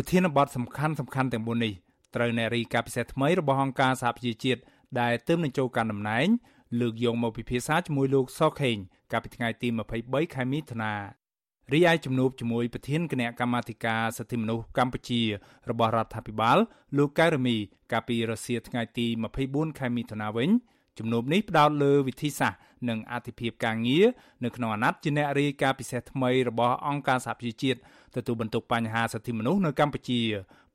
ប្រធានបទសំខាន់សំខាន់ទាំង4នេះត្រូវអ្នករីកាពិសេសថ្មីរបស់អង្គការសហប្រជាជាតិដែលទើបនឹងចូលកាន់តំណែងលើកយកមកពិភាក្សាជាមួយលោកសខេងកាលពីថ្ងៃទី23ខែមិថុនារីឯជំនួបជាមួយប្រធានគណៈកម្មាធិការសិទ្ធិមនុស្សកម្ពុជា របស់រដ្ឋាភិបាល លោកកែរមីកាលពីរសៀលថ្ងៃទី24ខែមិថុនាវិញ ជំនួបនេះផ្ដោតលើវិធីសាស្ត្រនិងអធិភាពការងារនៅក្នុងអាណត្តិជាអ្នករាយការណ៍ពិសេសថ្មីរបស់អង្គការសហប្រជាជាតិទទួលបន្ទុកបញ្ហាសិទ្ធិមនុស្សនៅកម្ពុជា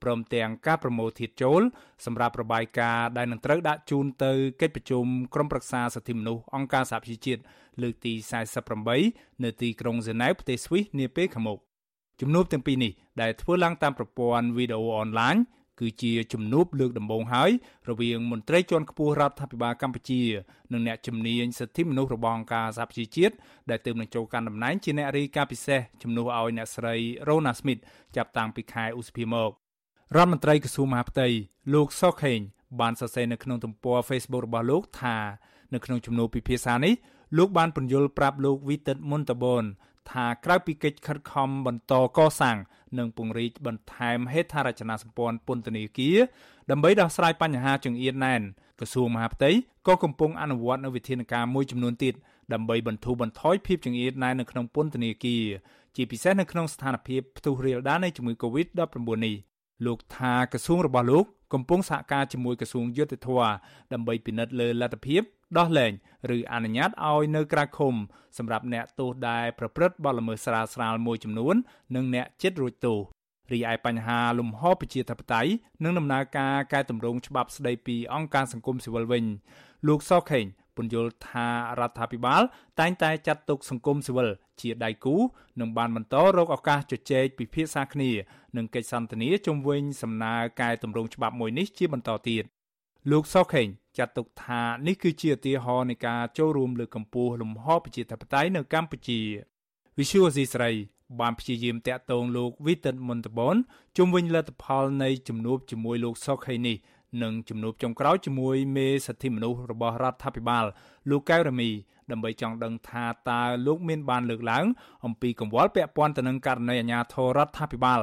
ព្រមទាំងការប្រមូលធាតុចូលសម្រាប់របាយការណ៍ដែលនឹងត្រូវដាក់ជូនទៅកិច្ចប្រជុំក្រុមប្រឹក្សាសិទ្ធិមនុស្សអង្គការសហប្រជាជាតិលើកទី48នៅទីក្រុងហ្សឺណែវប្រទេសស្វីសនាពេលខាងមុខជំនួបទាំងពីរនេះដែលធ្វើឡើងតាមប្រព័ន្ធវីដេអូអនឡាញ គឺជាជំនួបលើកដំបូងហើយរវាងមន្ត្រីជាន់ខ្ពស់រដ្ឋាភិបាលកម្ពុជា និងអ្នកជំនាញសិទ្ធិមនុស្សរបស់អង្គការសហប្រជាជាតិដែលទើបនឹងចូលកាន់តំណែងជាអ្នករាយការណ៍ពិសេសជំនួសឲ្យអ្នកស្រី Rona Smith ចាប់តាំងពីខែឧសភាមករដ្ឋមន្ត្រីក្រសួងមហាផ្ទៃលោកសុខេងបានសរសេរនៅក្នុងទំព័រ Facebook របស់លោកថានៅក្នុងជំនួបពិភាក្សានេះលោកបានពន្យល់ប្រាប់លោកវីតិតមុនតបន ថាក្រៅពីកិច្ចខិតខំបន្តកសាងនិងពង្រីកបន្ថែមហេដ្ឋារចនាសម្ព័ន្ធពន្ធនាគារដើម្បីដោះស្រាយបញ្ហាចង្អៀតណែនក្រសួងមហាផ្ទៃក៏កំពុងអនុវត្តនូវវិធានការមួយចំនួនទៀតដើម្បីបន្ធូរបន្ថយភាពចង្អៀតណែននៅក្នុងពន្ធនាគារជាពិសេសនៅក្នុងស្ថានភាពផ្ទុះរាលដាលនៃជំងឺ Covid-19 នេះ លោកថាក្រសួងរបស់លោកកំពុងសហការជាមួយក្រសួងយុទ្ធភ័ពដើម្បីពិនិត្យលើលទ្ធភាពដោះលែងឬអនុញ្ញាតឲ្យនៅក្រៅឃុំសម្រាប់អ្នកទោសដែលប្រព្រឹត្តបទល្មើសស្រាលស្រាលមួយចំនួន និងអ្នកជិតរួចទោសរីឯបញ្ហាលំហប្រជាធិបតេយ្យនិងដំណើរការកែតម្រង់ច្បាប់ស្ដីពីអង្គការសង្គមស៊ីវិលវិញលោកសខេង ពន្យល់ថារដ្ឋាភិបាល តែងតែចាត់ទុកសង្គមស៊ីវិលជាដៃគូនិងបានបន្តរកឱកាសជជែកពិភាក្សាគ្នានិងកិច្ចសន្ទនាជុំវិញសំណើកែតម្រង់ច្បាប់មួយនេះជាបន្តទៀតលោកសខេងចាត់ទុកថានេះគឺជាឧទាហរណ៍នៃការចូលរួមលើកកម្ពស់លំហប្រជាធិបតេយ្យនៅកម្ពុជា Visual C ស្រីបានព្យាយាមតាក់ទងលោកវីតិនមុនតបនជុំវិញលទ្ធផលនៃជំនួបជាមួយលោកសុខេនេះ និងជំនួបចុងក្រោយជាមួយមេសិទ្ធិមនុស្សរបស់រដ្ឋាភិបាល លោកកៅរ៉ាមីដើម្បីចង់ដឹងថាតើលោកមានបានលើកឡើង អំពីកង្វល់ពាក់ព័ន្ធទៅនឹងករណីអាញាធរដ្ឋាភិបាល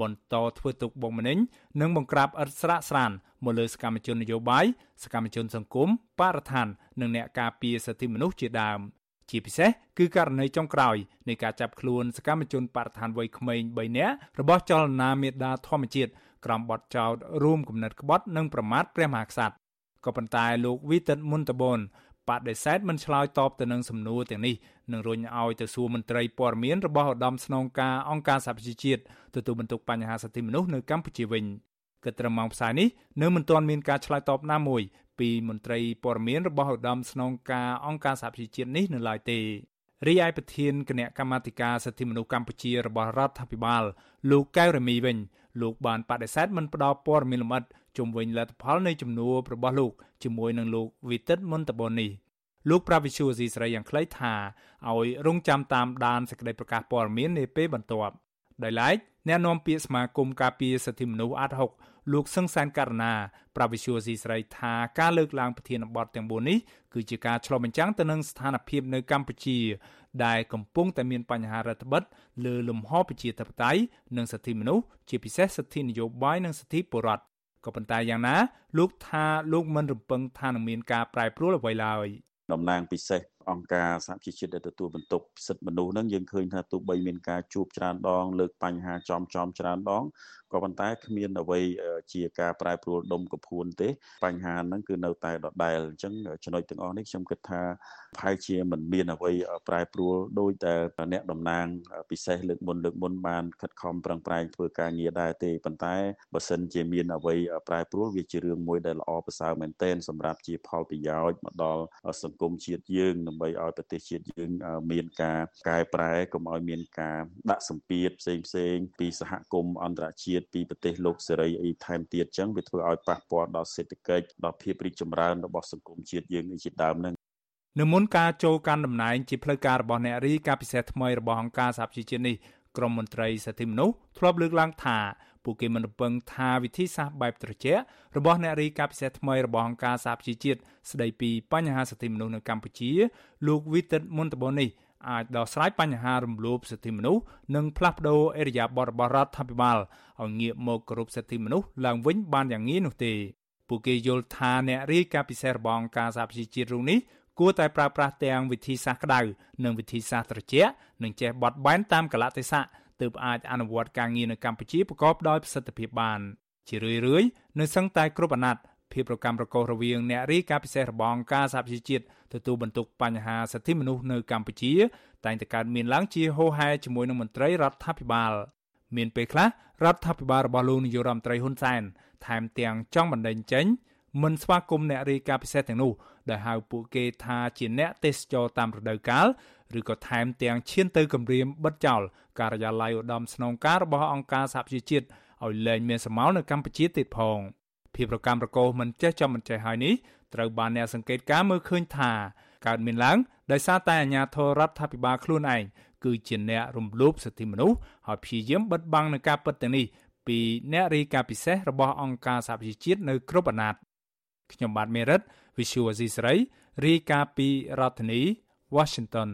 បន្តធ្វើទុកបុកម្នេញនិងបង្ក្រាបឥតស្រាកស្រានមកលើសកម្មជននយោបាយសកម្មជនសង្គមបរិស្ថាន និងអ្នកការពារសិទ្ធិមនុស្សជាដើមជាពិសេសគឺករណីចុងក្រោយនៃការចាប់ខ្លួនសកម្មជនបរិស្ថានវ័យក្មេង3នាក់របស់ចលនាមេដាធម្មជាតិ ក្រោមបទចោទរួមគំនិតក្បត់និងប្រមាថព្រះមហាក្សត្រក៏ប៉ុន្តែលោកវីតិតមុនតបនបដិសេធមិនឆ្លើយតបទៅនឹងសំណួរទាំងនេះនិងរុញឲ្យទៅសួរមន្ត្រីព័ត៌មានរបស់ឧត្តមស្នងការអង្គការសហប្រជាជាតិទទួលបន្ទុកបញ្ហាសិទ្ធិមនុស្សនៅកម្ពុជាវិញគិតត្រឹមម៉ោងផ្សាយនេះនៅមិនទាន់មានការឆ្លើយតបណាមួយពីមន្ត្រីព័ត៌មានរបស់ឧត្តមស្នងការអង្គការសហប្រជាជាតិនេះនៅឡើយទេរីឯប្រធានគណៈកម្មាធិការសិទ្ធិមនុស្សកម្ពុជារបស់រដ្ឋាភិបាលលោកកៅរមីវិញ លោកបានបដិសេធមិនផ្ដល់ព័ត៌មានលម្អិតជុំវិញលទ្ធផលនៃជំនួបរបស់លោកជាមួយនឹងលោកវិទិតមុនតបននេះលោកប្រាវិសុយស៊ីស្រីយ៉ាងខ្លីថាឲ្យរងចាំតាមដានសេចក្តីប្រកាសព័ត៌មាននាពេលបន្ទាប់ដោយឡែកអ្នកនាំពាក្យសមាគមការពារសិទ្ធិមនុស្សអាត់ហុក លោកសឹងសានករណាប្រាវិសុយស៊ីស្រីថាការលើកឡើងប្រធានបទទាំង4នេះគឺជាការឆ្លុះបញ្ចាំងទៅនឹងស្ថានភាពនៅកម្ពុជា ដែលកំពុងតែមានបញ្ហារដ្ឋបិទលើលំហប្រជាធិបតេយ្យនិងសិទ្ធិមនុស្សជាពិសេសសិទ្ធិនយោបាយនិងសិទ្ធិពលរដ្ឋក៏ប៉ុន្តែយ៉ាងណា លោកថាលោកមិនរំពឹងថានឹងមានការប្រែប្រួលអ្វីឡើយតំណាងពិសេស អង្គការសហជីវជាតិដែលទទួលបន្ទុកសិទ្ធិមនុស្សហ្នឹងយើងឃើញថាទោះបីមានការជួបច្រើនដង លើកបញ្ហាចំចំច្រើនដងក៏ប៉ុន្តែគ្មានអ្វីជាការប្រែប្រួលដុំកពួនទេ បញ្ហាហ្នឹងគឺនៅតែដដែលអញ្ចឹងចំណុចទាំងអស់នេះខ្ញុំគិតថាប្រហែលជាមិនមានអ្វីប្រែប្រួលដោយតែអ្នកតំណាង ពិសេសលើកមុនលើកមុនបានខិតខំប្រឹងប្រែងធ្វើការងារដែរទេប៉ុន្តែបើសិនជាមានអ្វីប្រែប្រួលវាជារឿងមួយដែលល្អប្រសើរមែនទែនសម្រាប់ជាផលប្រយោជន៍មកដល់សង្គមជាតិយើងដើម្បីឲ្យប្រទេសជាតិយើងមានការកែប្រែកុំឲ្យមានការដាក់សម្ពាធផ្សេងផ្សេងពីសហគមន៍អន្តរជាតិជាតិពីប្រទេសលោកសេរីអីថែមទៀតចឹងវាធ្វើឲ្យប៉ះពាល់ដល់សេដ្ឋកិច្ចដល់ភាពរីកចម្រើនរបស់សង្គមជាតិយើងជាដើមហ្នឹងនៅមុនការចូលកាន់តំណែងជាផ្លូវការរបស់អ្នករីការពិសេសថ្មីរបស់អង្គការសហប្រជាជាតិនេះក្រមមន្ត្រីសិទ្ធិមនុស្សធ្លាប់លើកឡើងថា ពួកគេមិនរំពឹងថាវិធីសាស្ត្របែបត្រជាក់របស់អ្នករីការពិសេសថ្មីរបស់អង្គការសហប្រជាជាតិស្ដីពីបញ្ហាសិទ្ធិមនុស្សនៅកម្ពុជា លោកវីតិតមុនតបនេះអាចដោះស្រាយបញ្ហារំលោភសិទ្ធិមនុស្សនិងផ្លាស់ប្តូរអេរយាប័តរបស់រដ្ឋាភិបាលឲ្យងាកមកគោរពសិទ្ធិមនុស្សឡើងវិញបានយ៉ាងងាយនោះទេពួកគេយល់ថាអ្នករាយការណ៍ពិសេសរបស់អង្គការសហប្រជាជាតិរូបនេះគួរតែប្រើប្រាស់ទាំងវិធីសាស្ត្រក្តៅនិងវិធីសាស្ត្រត្រជាក់និងចេះបត់បែនតាមកលៈទេសៈ ទើបអាចអនុវត្តការងារនៅកម្ពុជាប្រកបដោយប្រសិទ្ធភាពបាន ជារឿយៗនៅសឹងតែគ្រប់អាណត្តិភាពប្រកម្មប្រកោសរវាងអ្នករាយការណ៍ពិសេសរបស់អង្គការសហប្រជាជាតិទទួលបន្ទុកបញ្ហាសិទ្ធិមនុស្សនៅកម្ពុជា តែងតែកើតមានឡើងជាហូរហែជាមួយនឹងមន្ត្រីរដ្ឋាភិបាលមានពេលខ្លះរដ្ឋាភិបាលរបស់លោកនាយករដ្ឋមន្ត្រីហ៊ុនសែនថែមទាំងចង់បណ្ដេញចេញ មិនស្វាគមន៍អ្នករាយការណ៍ពិសេសទាំងនោះដែលហៅពួកគេថាជាអ្នកទេសចរតាមរដូវកាលឬក៏ថែមទាំងឈានទៅគម្រាមបិទចោលការិយាល័យឧត្តមស្នងការរបស់អង្គការសហប្រជាជាតិឲ្យលែងមានសមោលនៅកម្ពុជាទៀតផងភាពប្រកម្មប្រកោសមិនចេះចំមិនចេះហើយនេះត្រូវបានអ្នកសង្កេតការមើលឃើញថាកើតមានឡើងដោយសារតែអាជ្ញាធររដ្ឋាភិបាលខ្លួនឯងគឺជាអ្នករំលោភសិទ្ធិមនុស្សហើយព្យាយាមបិទបាំងនឹងការពិតទាំងនេះពីអ្នករាយការណ៍ពិសេសរបស់អង្គការសហប្រជាជាតិនៅគ្រប់អាណត្តិ ខ្ញុំបាទមេរិត Visual Asia រាយការណ៍ពីរដ្ឋធានី Washington